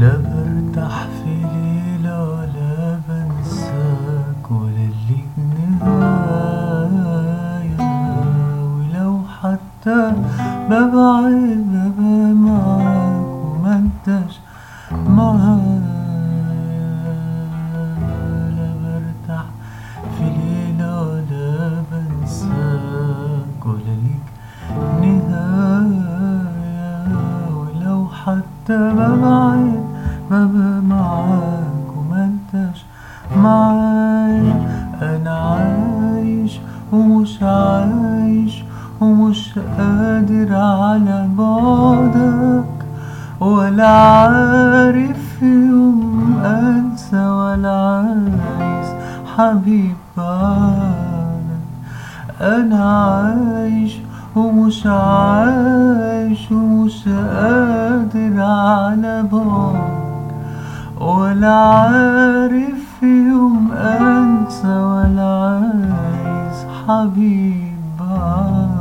لا برتاح في ليلة ولا بنساك ولا ليك نهاية ولو حتى ببعد ببقى معاك وما انتش معايا. لا برتاح في ليلة ولا بنساك ولا ليك نهاية حتى ببعد ببقى معاك وما أنتش معايا. أنا عايش ومش عايش ومش قادر على بعدك. ولا عارف يوم أنسى ولا عايز حبيب بعدك. أنا عايش ومش عايش ومش قادر على بعدك ولا عارف يوم انسى ولا عايز حبيب بعدك